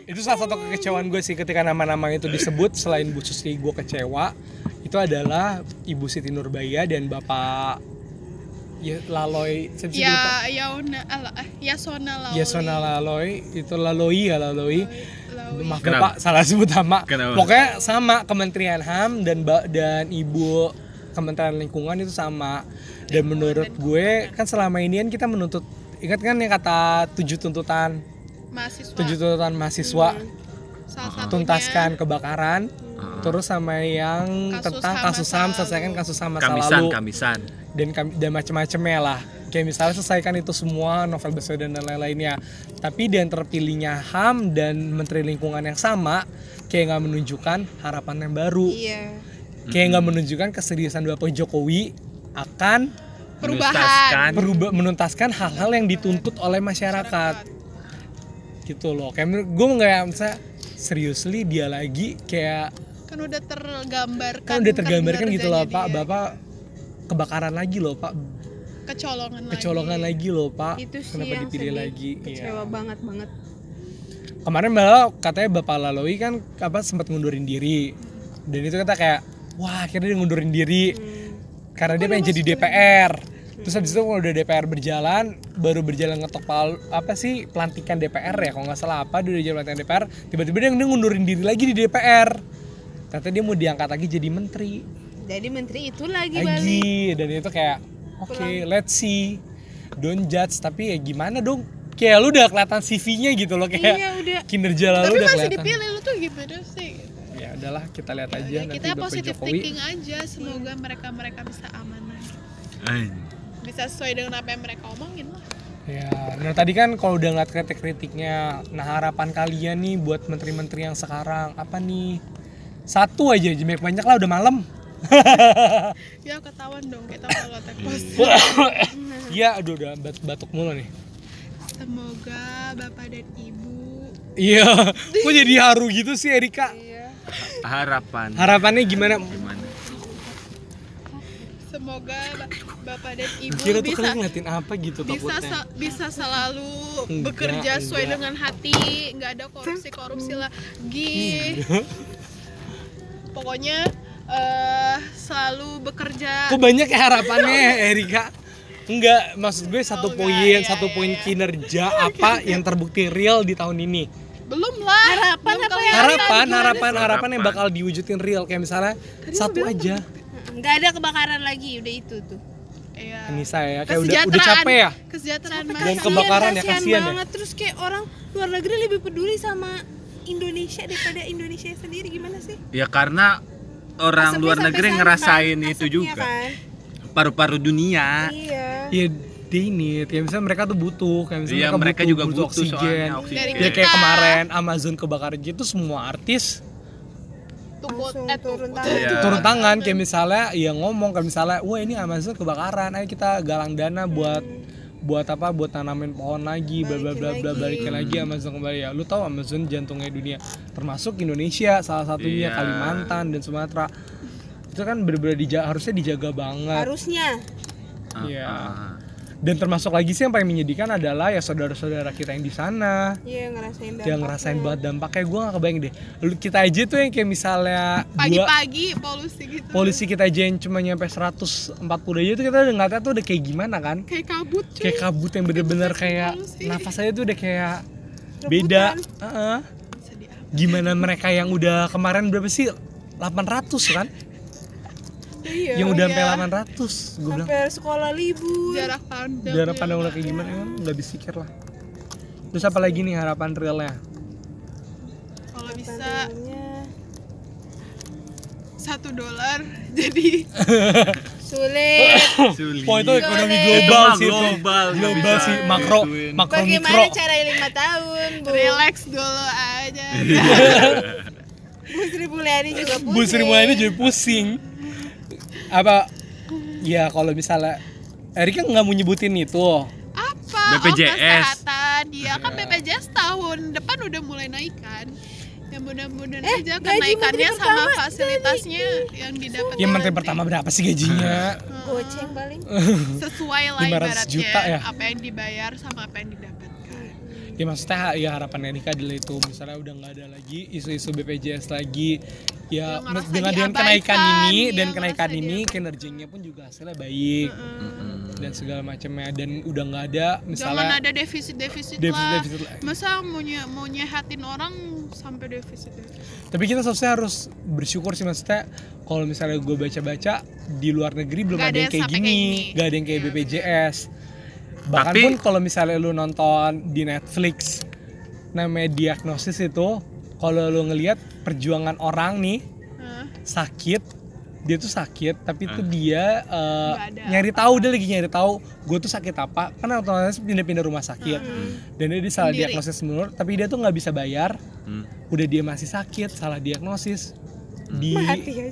itu salah satu kekecewaan gue sih ketika nama-nama itu disebut selain Bu Susi gue kecewa itu adalah Ibu Siti Nurbaya dan Bapak Laloy saya bisa lupa. ya Yauna ala eh, Yasona Lauli. Yasona Laloy itu Laloi ya Laloi maaf Kenapa? bapak salah sebut nama Kenapa? pokoknya sama Kementerian HAM dan dan Ibu Kementerian Lingkungan itu sama dan menurut gue kan selama ini kan kita menuntut ingat kan yang kata tujuh tuntutan mahasiswa. tujuh tuntutan mahasiswa Salah satunya tuntaskan kebakaran terus sama yang Kasus tentang HAM kasus HAM selesaikan kasus HAM masa Kamisan, lalu. kamisan. dan dan macam-macamnya lah. Kayak misalnya selesaikan itu semua novel Baswedan dan lain-lainnya. Tapi dan terpilihnya HAM dan Menteri Lingkungan yang sama kayak nggak menunjukkan harapan yang baru. Iya. kayak nggak menunjukkan keseriusan Bapak Jokowi akan perubahan. Menuntaskan. berubah menuntaskan hal-hal yang dituntut oleh masyarakat. Gitu loh. Kayak menurut gue nggak misalnya seriously dia lagi kayak Kan udah tergambarkan. kan udah tergambarkan gitu loh pak dia. bapak kebakaran lagi loh pak kecolongan, kecolongan lagi loh pak Itu sih kenapa yang dipilih sedih. lagi Iya. Kecewa banget banget. kemarin malah katanya bapak Laloi kan apa sempat ngundurin diri dan itu kata kayak wah akhirnya dia ngundurin diri Hmm. karena dia pengen jadi DPR terus habis itu kalau udah DPR berjalan baru berjalan ngetok pal apa sih pelantikan DPR ya kalau nggak salah apa dia udah jadi pelantikan DPR tiba-tiba dia ngundurin diri lagi di DPR ternyata dia mau diangkat lagi jadi menteri Jadi menteri itu lagi, balik. lagi dan itu kayak oke let's see don't judge tapi ya gimana dong kayak lu udah kelihatan CV-nya gitu loh kayak Iya udah. kinerja lalu Tapi udah masih kelihatan dipilih lu tuh gimana sih? ya udahlah kita lihat aja Ya, nanti kita Bapak positive Jokowi thinking aja. Semoga mereka-mereka bisa amanah. Bisa sesuai dengan apa yang mereka omongin lah. ya nah tadi kan kalau udah ngeliat kritik-kritiknya nah harapan kalian nih buat menteri-menteri yang sekarang apa nih satu aja banyak banyak lah udah malam <laughs> Ya ketahuan dong kita kalau tag post. <laughs> Iya, aduh udah bat- batuk mulu nih. Semoga bapak dan ibu Iya, kok jadi haru gitu sih Erika? Harapan. Harapannya gimana? Gimana? semoga ba- bapak dan ibu Kira tuh bisa ngeliatin apa gitu bisa takutnya? sa- bisa selalu Enggak, bekerja sesuai enggak. dengan hati nggak ada korupsi korupsi lagi pokoknya eh, selalu bekerja Kok banyak ya harapannya <laughs> Erika? Enggak, maksud gue satu Oh, enggak, poin, iya, satu iya, poin iya. kinerja <laughs> apa yang terbukti real di tahun ini? belum lah Harapan Belum apa ya? Harapan, harapan, harapan yang bakal diwujudin real kayak misalnya satu aja. Nggak ada kebakaran lagi, udah itu tuh. Iya. Anissa ya, kayak udah udah capek ya. kesejahteraan Dan kebakaran ya, kasihan kasihan ya. banget. Terus kayak orang luar negeri lebih peduli sama Indonesia daripada Indonesia sendiri gimana sih? Ya karena orang Asapnya luar negeri sana ngerasain kan, itu juga. kan. Paru-paru dunia. Iya. Iya, dia ini kayak misalnya mereka tuh butuh, kayak misalnya Iya, mereka, mereka butuh, juga butuh oksigen. soalnya oksigen. Dari Ya kayak kemarin Amazon kebakaran gitu semua artis tukut eh turun tangan. Iya. turun tangan kayak misalnya ya ngomong kayak misalnya wah ini Amazon kebakaran ayo kita galang dana buat buat apa buat tanamin pohon lagi bla bla bla bla Balikin lagi Amazon kembali ya lu tahu Amazon jantungnya dunia termasuk Indonesia salah satunya Iya. Kalimantan dan Sumatera itu kan bener-bener dija- harusnya dijaga banget Harusnya. Ah, Iya. ah. Dan termasuk lagi sih yang paling menyedihkan adalah ya saudara-saudara kita yang di sana Iya ngerasain dampaknya. yang ngerasain banget dampaknya gue gak kebayang deh lu kita aja tuh yang kayak misalnya Pagi-pagi polusi gitu. polisi kita aja yang cuma nyampe 140 aja tuh kita udah ngeliatnya tuh udah kayak gimana kan Kayak kabut cuy. kayak kabut yang bener-bener kayak polusi. nafas aja tuh udah kayak beda Heeh. Sedih amat. gimana mereka yang udah kemarin berapa sih 800 kan Iya. yang udah sampai iya. 800 gue bilang Sampai sekolah libur. Jarak pandang. jarak ya. pandang udah kayak gimana kan nggak bisa pikir lah terus apa lagi nih harapan realnya Kalau bisa satu dolar <laughs> jadi <laughs> sulit. <coughs> Sulit. Oh itu ekonomi global sih itu. global, Global sih makro makro mikro. Bagaimana cara lima tahun, Bu? relax dulu aja. <laughs> Bu Sri Mulyani juga pusing. Bu Sri Mulyani jadi pusing. Apa? Ya kalau misalnya Erika nggak mau nyebutin itu. Apa? BPJS. Oh, kesehatan. Dia kan BPJS tahun depan udah mulai naik kan. Ya mudah-mudahan Eh, aja kenaikannya sama pertama fasilitasnya yang didapat Ya menteri pertama berapa sih gajinya? Goceng paling. sesuai lah <laughs> 500 ibaratnya juta ya? apa yang dibayar sama apa yang didapatkan. Ya maksudnya ya harapan Erika adalah itu misalnya udah nggak ada lagi isu-isu BPJS lagi. Ya dengan dengan kenaikan ini dan kenaikan ini kinerjanya pun juga hasilnya baik Mm-mm. dan segala macamnya dan udah nggak ada Jangan misalnya ada defisit-defisit lah. defisit-defisit lah. Masa mau nye- mau nyehatin orang sampai defisit. Tapi kita seharusnya harus bersyukur sih maksudnya kalau misalnya gue baca-baca di luar negeri belum Nggak ada ada yang kayak gini, kayak gini. nggak ada yang kayak Iya, BPJS. Bahkan Tapi- pun kalau misalnya lu nonton di Netflix namanya diagnosis itu, kalau lu ngelihat perjuangan orang nih Hah? sakit, dia tuh sakit, tapi tuh Ah. dia ada nyari tahu dia lagi nyari tahu gue tuh sakit apa, karena otomatis pindah-pindah rumah sakit, dan dia salah Sendiri. diagnosis menurut, tapi dia tuh nggak bisa bayar, Hmm. udah dia masih sakit salah diagnosis di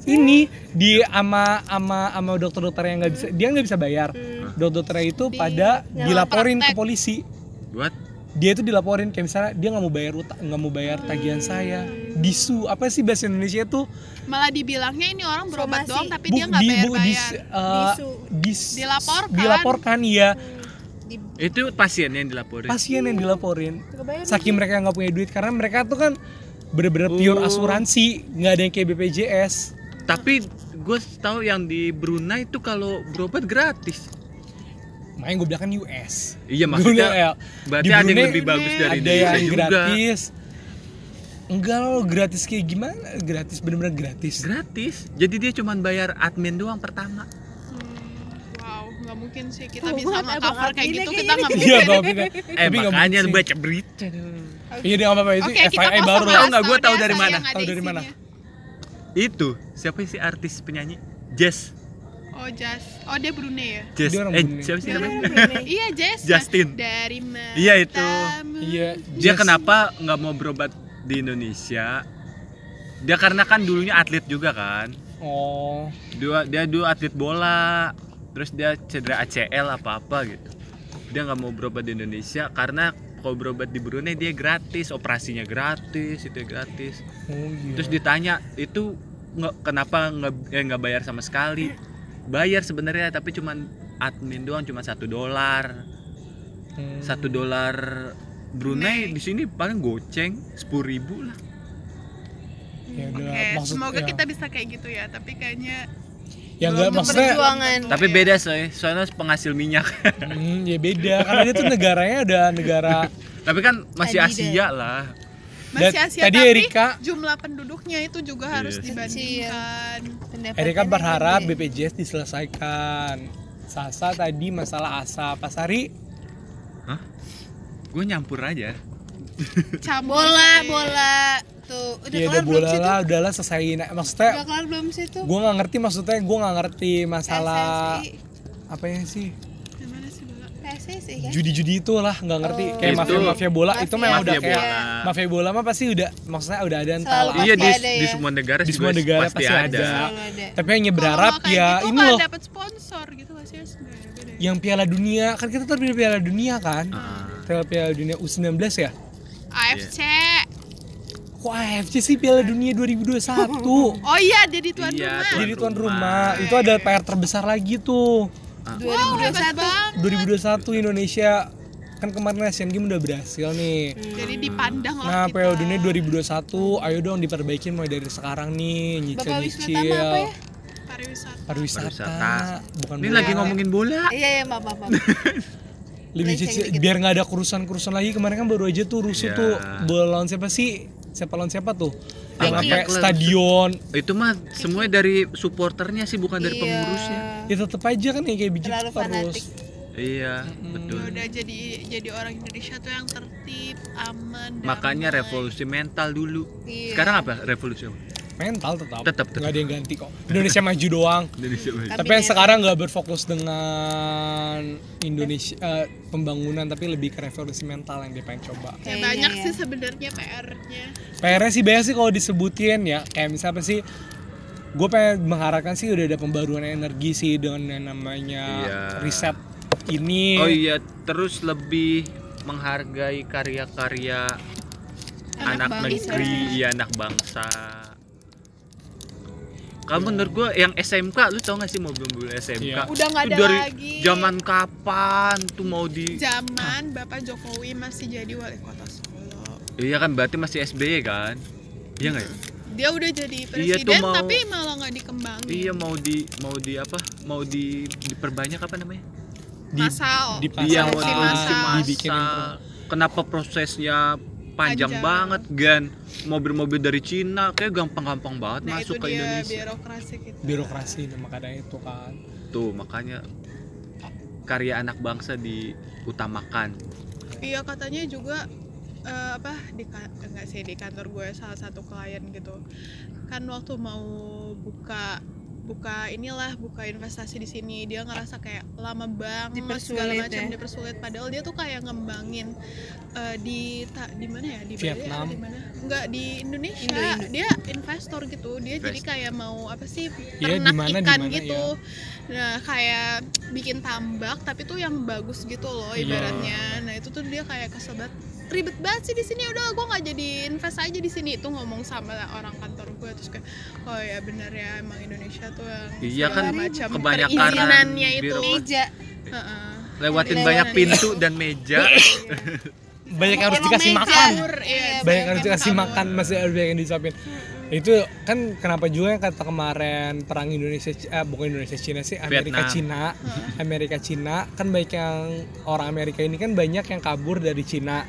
ini di ama ama ama dokter-dokter yang nggak bisa dia nggak bisa bayar Hmm. dokter-dokternya itu Di- pada dilaporin ke polisi What? dia itu dilaporin kayak misalnya dia nggak mau bayar utang nggak mau bayar tagihan saya disu apa sih bahasa Indonesia tuh Malah dibilangnya ini orang berobat Somasi. doang tapi Bu- dia nggak di- bayar bu- bayar. dis- eh, Disu. dis- Dilaporkan. dilaporkan iya Di Itu pasien yang dilaporin. pasien yang dilaporin saking mereka nggak punya duit karena mereka tuh kan bener-bener pure Oh. asuransi nggak ada yang kayak BPJS Tapi gue tahu yang di Brunei itu kalau berobat gratis. makanya gue bilang kan US Iya maksudnya ya, berarti di ada yang Brunei lebih bagus dari ada Indonesia yang juga. gratis enggak loh gratis kayak gimana gratis bener-bener gratis Gratis. Jadi dia cuma bayar admin doang pertama. Hmm, wow, nggak mungkin sih kita Tahu bisa abang kayak gitu kayak kita nggak gini. iya Eh makanya baca berita. Iya dia nggak apa-apa itu Oke, kita FYI mau baru lah Tahu nggak, gua tahu dari mana? Tahu dari mana? Itu siapa sih artis penyanyi? Jess. Oh, Jas. Oh, dia Brunei ya? Jess. Dia orang Eh Brunei. siapa sih namanya? <laughs> Iya, Jess. Justin. Dari matamu. Iya, itu. iya Dia Jess. kenapa nggak mau berobat di Indonesia? Dia karena kan dulunya atlet juga kan. oh Dia dia dulu atlet bola. Terus dia cedera ACL apa apa gitu. Dia nggak mau berobat di Indonesia karena kalau berobat di Brunei dia gratis, operasinya gratis, itu gratis. oh iya Terus ditanya itu nggak kenapa nggak eh, nggak bayar sama sekali? Bayar sebenarnya tapi cuman admin doang cuma satu dolar. Hmm. Satu dolar Brunei di sini paling goceng sepuluh ribu lah. ya udah maksud semoga ya. kita bisa kayak gitu ya. Tapi kayaknya ya enggak maksudnya perjuangan. Tapi beda soalnya, soalnya penghasil minyak. <laughs> hmm, ya beda karena dia tuh negaranya udah negara <laughs> tapi kan masih Adidas. Asia lah. masih Dan Asia tadi tapi Erika jumlah penduduknya itu juga harus Iya. dibandingkan. Pendapatannya Erika berharap. BPJS diselesaikan Sasa tadi masalah asap Pasari Hah? Gue nyampur aja. Campur bola bola tuh udah ya kelar udah belum bola sih tuh lah udahlah selesaiin maksudnya udah kelar belum sih tuh gue nggak ngerti maksudnya gue nggak ngerti masalah PSSI. apa ya sih? PSSI kan judi-judi itu lah nggak ngerti Oh. kayak Itu. mafia mafia bola itu Mafia. memang udah Mafia kayak bola. mafia bola mah pasti udah maksudnya udah ada entar iya pasti di, ada di ya. semua negara Di semua negara pasti, pasti ada, ada. Tapi hanya berharap ya gitu ini loh sponsor gitu beda ya? yang Piala Dunia kan kita terpilih Piala Dunia kan Ah. Piala Piala Dunia U19 ya AFC kok AFC sih Piala Dunia 2021 oh iya jadi tuan Iya, rumah tuan jadi tuan rumah. rumah itu ada PR terbesar lagi tuh wow hebat 2021 banget 2021 Indonesia kan kemarin Asian Games udah berhasil nih jadi dipandang lah Nah, Piala Dunia 2021, ayo dong diperbaikin mulai dari sekarang nih, nyicil-nyicil. Ya? pariwisata Pariwisata. Pariwisata. Bukan ini bola. lagi ngomongin bola Iya iya maaf maaf. lebih cicil, dikit. biar nggak ada kerusuhan-kerusuhan lagi. Kemarin kan baru aja tuh rusuh Iya. tuh bola lawan siapa sih? Siapa lawan siapa tuh? Yang sampai stadion. itu mah semuanya dari supporternya sih bukan dari Iya. pengurusnya Ya tetep aja kan yang kayak Terlalu terus. fanatik. iya betul Ya udah jadi jadi orang Indonesia tuh yang tertib aman makanya damai. revolusi mental dulu Iya. sekarang apa revolusi apa? Mental tetap. Tetap, tetap. Nggak ada yang ganti kok. Indonesia maju doang. Indonesia maju. Tapi yang sekarang nggak berfokus dengan Indonesia eh, pembangunan tapi lebih ke revolusi mental yang dia pengen coba. ya banyak ya. sih sebenarnya PR-nya PR-nya sih banyak sih kalau disebutin ya kayak misalnya apa sih gue pengen mengharapkan sih udah ada pembaruan energi sih dengan yang namanya Iya. riset ini oh iya terus lebih menghargai karya-karya Anak anak, bangsa. negeri ya anak bangsa kamu menurut gue yang SMK lu tau gak sih mobil-mobil SMK Iya. Udah nggak Itu ada dari lagi. zaman kapan tuh mau di zaman Bapak Jokowi masih jadi wali kota Solo iya kan berarti masih SBY kan iya nggak ya? dia udah jadi Iya tuh presiden mau- tapi malah nggak dikembangin iya mau di mau di apa mau di diperbanyak apa namanya di, Masal. di Iya pasar mau Masal. Masal. Kenapa prosesnya panjang, Panjang. banget Gan? Mobil-mobil dari Cina kayak gampang-gampang banget nah masuk itu ke dia Indonesia. birokrasi kita birokrasi nah, makanya itu kan Tuh makanya karya anak bangsa diutamakan. iya katanya juga eh, apa di enggak sih di kantor gue salah satu klien gitu kan waktu mau buka buka inilah buka investasi di sini. Dia ngerasa kayak lama banget segala macam ya. dipersulit. Padahal dia tuh kayak ngembangin eh, di ta- di mana ya? Di Vietnam. di mana? Enggak di Indonesia. Indo, Indo. dia investor gitu. Dia jadi Investor. kayak mau apa sih Iya, ternak di mana, di ikan mana, gitu. nah kayak bikin tambak tapi tuh yang bagus gitu loh Iya. ibaratnya. Nah itu tuh dia kayak kesel banget ribet banget sih di sini udah gue nggak jadi invest aja di sini itu ngomong sama orang kantor gue terus kayak oh ya bener ya emang Indonesia tuh yang Iya kan, macam kebanyakan perizinannya itu. Meja. Heeh. Lewatin Dari banyak pintu dan meja. <laughs> banyak yang harus dikasih meja. makan Kabur, iya, banyak yang harus yang dikasih kabur. makan masih ada banyak yang disuapin itu kan kenapa juga yang kata kemarin perang Indonesia eh, bukan Indonesia Cina sih Amerika Vietnam. Cina Amerika Cina kan banyak yang orang Amerika ini kan banyak yang kabur dari Cina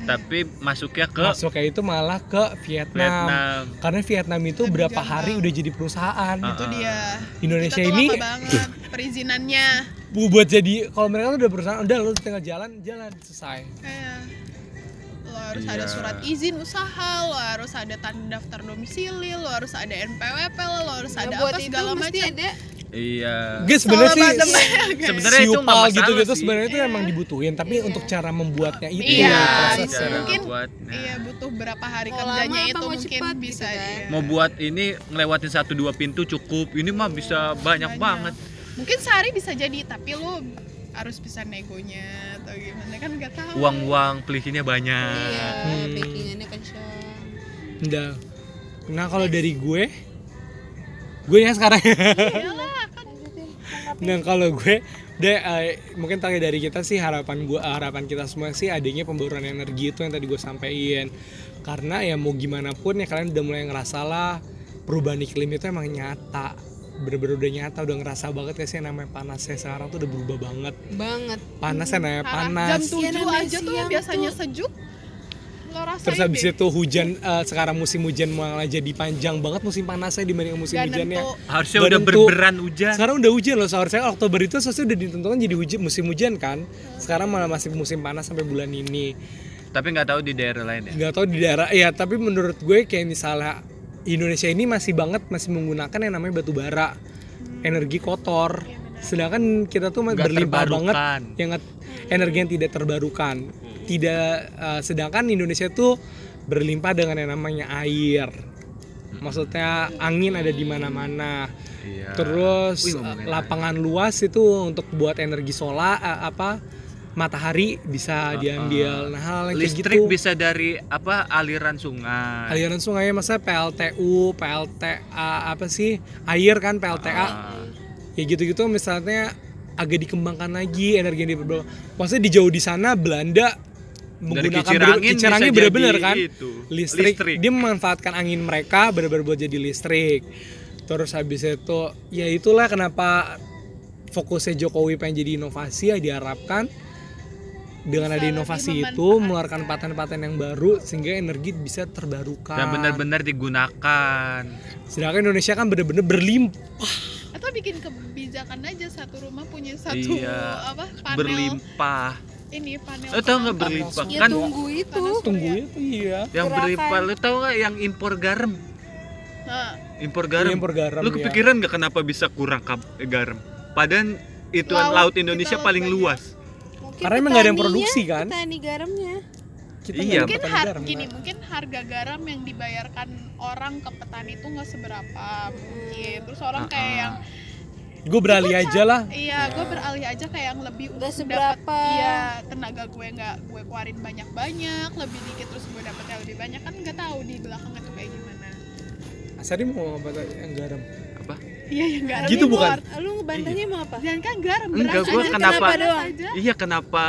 Tapi masuknya ke masuk kayak itu malah ke Vietnam, Vietnam. karena Vietnam itu Lebih berapa hari udah jadi perusahaan Ah. itu dia Indonesia Kita tuh ini lama banget perizinannya bu- buat jadi kalau mereka tuh udah perusahaan udah lu tinggal jalan jalan selesai kayak lo harus ada Iya. surat izin usaha lo harus ada tanda daftar domisili lo harus ada NPWP lo, lo harus Nah, ada buat apa itu segala macam ada Iya. Guys sebenarnya sih. <laughs> Sebenarnya itu siupal masalah gitu-gitu sebenarnya itu emang dibutuhin tapi untuk cara membuatnya itu Iya, prosesnya. cara mungkin buatnya. iya butuh berapa hari Mau kerjanya itu mau mungkin cepat bisa gitu kan? iya. Mau buat ini ngelewatin satu dua pintu cukup. Ini mah bisa banyak, Banyak. banget. mungkin sehari bisa jadi tapi lo harus bisa negonya atau gimana kan nggak tahu Uang-uang pelisinya banyak. iya Hmm. kencang Udah. Nah kalau dari gue, gue yang sekarang. Nah kalau gue, deh eh, mungkin tanya dari kita sih harapan gue, harapan kita semua sih adanya pembaruan energi itu yang tadi gue sampaikan. Karena ya mau gimana pun ya kalian udah mulai ngerasa lah perubahan iklim itu emang nyata. Bener-bener udah nyata udah ngerasa banget ya sih namanya panasnya sekarang tuh udah berubah banget. Banget. Panas ya namanya panas. jam 7 Iya, aja tuh biasanya tuh. sejuk terus habis deh. itu hujan eh, sekarang musim hujan malah jadi panjang banget musim panasnya dibanding musim Gak hujannya nentu. Harusnya Gak udah nentu. berberan hujan. Sekarang udah hujan loh, seharusnya Oktober itu seharusnya udah ditentukan jadi hujan musim hujan kan. Sekarang malah masih musim panas sampai bulan ini. Tapi nggak tahu di daerah lain ya. Nggak tahu di daerah ya, tapi menurut gue kayak misalnya Indonesia ini masih banget masih menggunakan yang namanya batu bara. Energi kotor. Iya, sedangkan kita tuh Nggak berlimpah banget yang energi yang tidak terbarukan tidak eh, sedangkan Indonesia tuh berlimpah dengan yang namanya air. Maksudnya angin ada di mana-mana. Iya. terus Wih, eh, lapangan luas itu untuk buat energi solar eh, apa matahari bisa diambil. Nah hal kayak listrik gitu. bisa dari apa aliran sungai. Aliran sungai masa PLTU PLTA apa sih? Air kan PLTA Ah. ya gitu-gitu misalnya agak dikembangkan lagi energi yang diperbaiki. Maksudnya di jauh di sana Belanda menggunakan kicerangin bisa bener-bener kan? itu, listrik. dia memanfaatkan angin mereka bener-bener buat jadi listrik. Terus habis itu ya itulah kenapa fokusnya Jokowi pengen jadi inovasi ya diharapkan. Dengan Bisa ada inovasi itu mengeluarkan paten-paten yang baru sehingga energi bisa terbarukan. Dan benar-benar digunakan. Sedangkan Indonesia kan bener-bener berlimpah. Atau bikin kebijakan aja satu rumah punya satu Iya. apa panel. Berlimpah ini panel lo tau nggak berlimpah ya kan tunggu itu. Panas. tunggu itu iya. Yang berlimpah lo tau nggak yang impor garam? Nah, impor garam, impor garam, lu ya. kepikiran nggak kenapa bisa kurang kap- eh, garam? Padahal itu Laut laut, Indonesia laut paling banyak. luas. Mungkin Karena emang nggak ada yang produksi, kan? petani garamnya. Kita Iya. mungkin har garam, gini Mbak. mungkin harga garam yang dibayarkan orang ke petani itu nggak seberapa mungkin. Terus orang kayak Ah, yang gue beralih aja lah iya gue beralih aja kayak yang lebih untuk seberapa. iya tenaga gue nggak gue keluarin banyak banyak lebih dikit terus gue dapetnya lebih banyak kan nggak tahu di belakang itu kayak gimana Asari mau apa tadi yang garam apa iya yang garam Gitu bukan? lu ngebantahnya mau apa jangan kan garam Enggak, gua aja kenapa- doang? aja. iya kenapa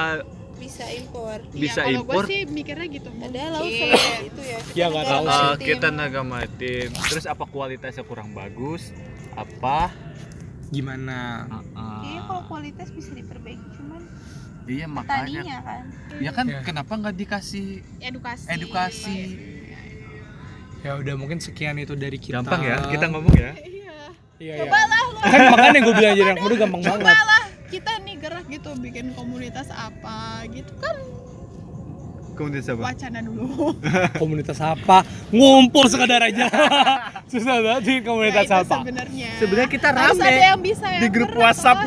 bisa impor Bisa iya, impor? gue sih mikirnya gitu ada laut Mungkin. sama itu ya Ya, nggak tahu sih. Uh, maritim. kita naga maritim terus apa kualitasnya kurang bagus apa gimana? Uh-uh. Kayaknya kalau kualitas bisa diperbaiki cuman iya makanya. petaninya kan. Ya kan Ya. kenapa nggak dikasih edukasi. edukasi? Ya udah mungkin sekian itu dari kita. Gampang ya kita ngomong ya? Iya. Iya, iya. kan makanya gue bilang jadi anak muda gampang banget. Cobalah kita nih gerak gitu bikin komunitas apa gitu kan kemudian siapa wacana dulu. <laughs> Komunitas apa? Ngumpul sekadar aja. <laughs> Susah banget sih komunitas Ya, apa? sebenarnya. Sebenarnya kita harus rame. ada yang bisa yang di grup gerak WhatsApp.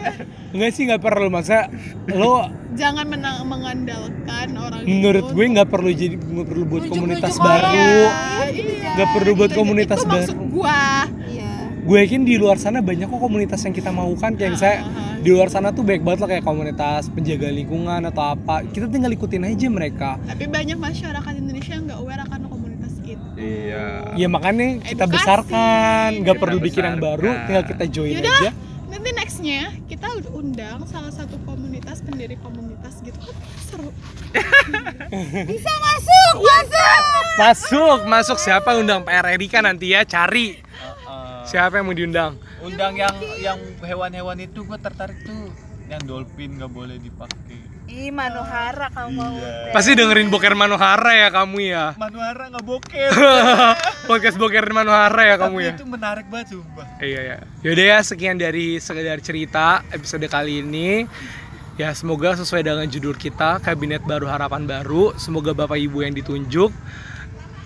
<laughs> enggak sih nggak perlu. Masa lo jangan menang mengandalkan orang menurut gue nggak perlu jadi nggak perlu buat komunitas baru. Iya, Nggak perlu buat gitu. komunitas itu maksud baru. gua. iya gue yakin di luar sana banyak kok komunitas yang kita mau kan kayak saya Ah, di luar sana tuh baik banget lah kayak komunitas penjaga lingkungan atau apa. Kita tinggal ikutin aja mereka. Tapi banyak masyarakat Indonesia yang nggak aware akan komunitas itu. Iya. Ya makanya kita Edukasi. besarkan. Nggak perlu bikin yang baru tinggal kita join Yaudah. aja. nanti nextnya kita undang salah satu komunitas pendiri komunitas gitu. Kan seru. <laughs> Masuk masuk! Siapa? Undang PR Erika nanti ya cari siapa yang mau diundang undang yang yang hewan-hewan itu gue tertarik tuh yang dolphin nggak boleh dipakai ih manohara kamu mau Iya. pasti dengerin boker Manohara ya kamu ya <laughs> manuara nggak boker <laughs> podcast boker Manohara ya kamu tapi ya itu menarik banget sumpah Iya ya. Yaudah ya sekian dari sekedar cerita episode kali ini. Ya semoga sesuai dengan judul kita Kabinet Baru Harapan Baru. Semoga Bapak Ibu yang ditunjuk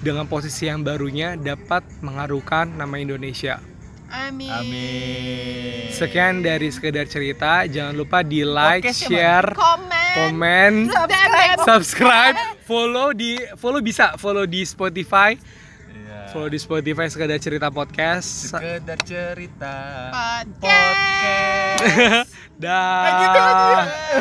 dengan posisi yang barunya dapat mengharukan nama Indonesia. Amin. Amin. Sekian dari sekedar cerita. Jangan lupa di like, Podcastnya share, komen. komen, subscribe. subscribe, follow di follow bisa. Follow di Spotify, Iya. follow di Spotify sekedar cerita podcast. sekedar cerita podcast. <laughs> Dah.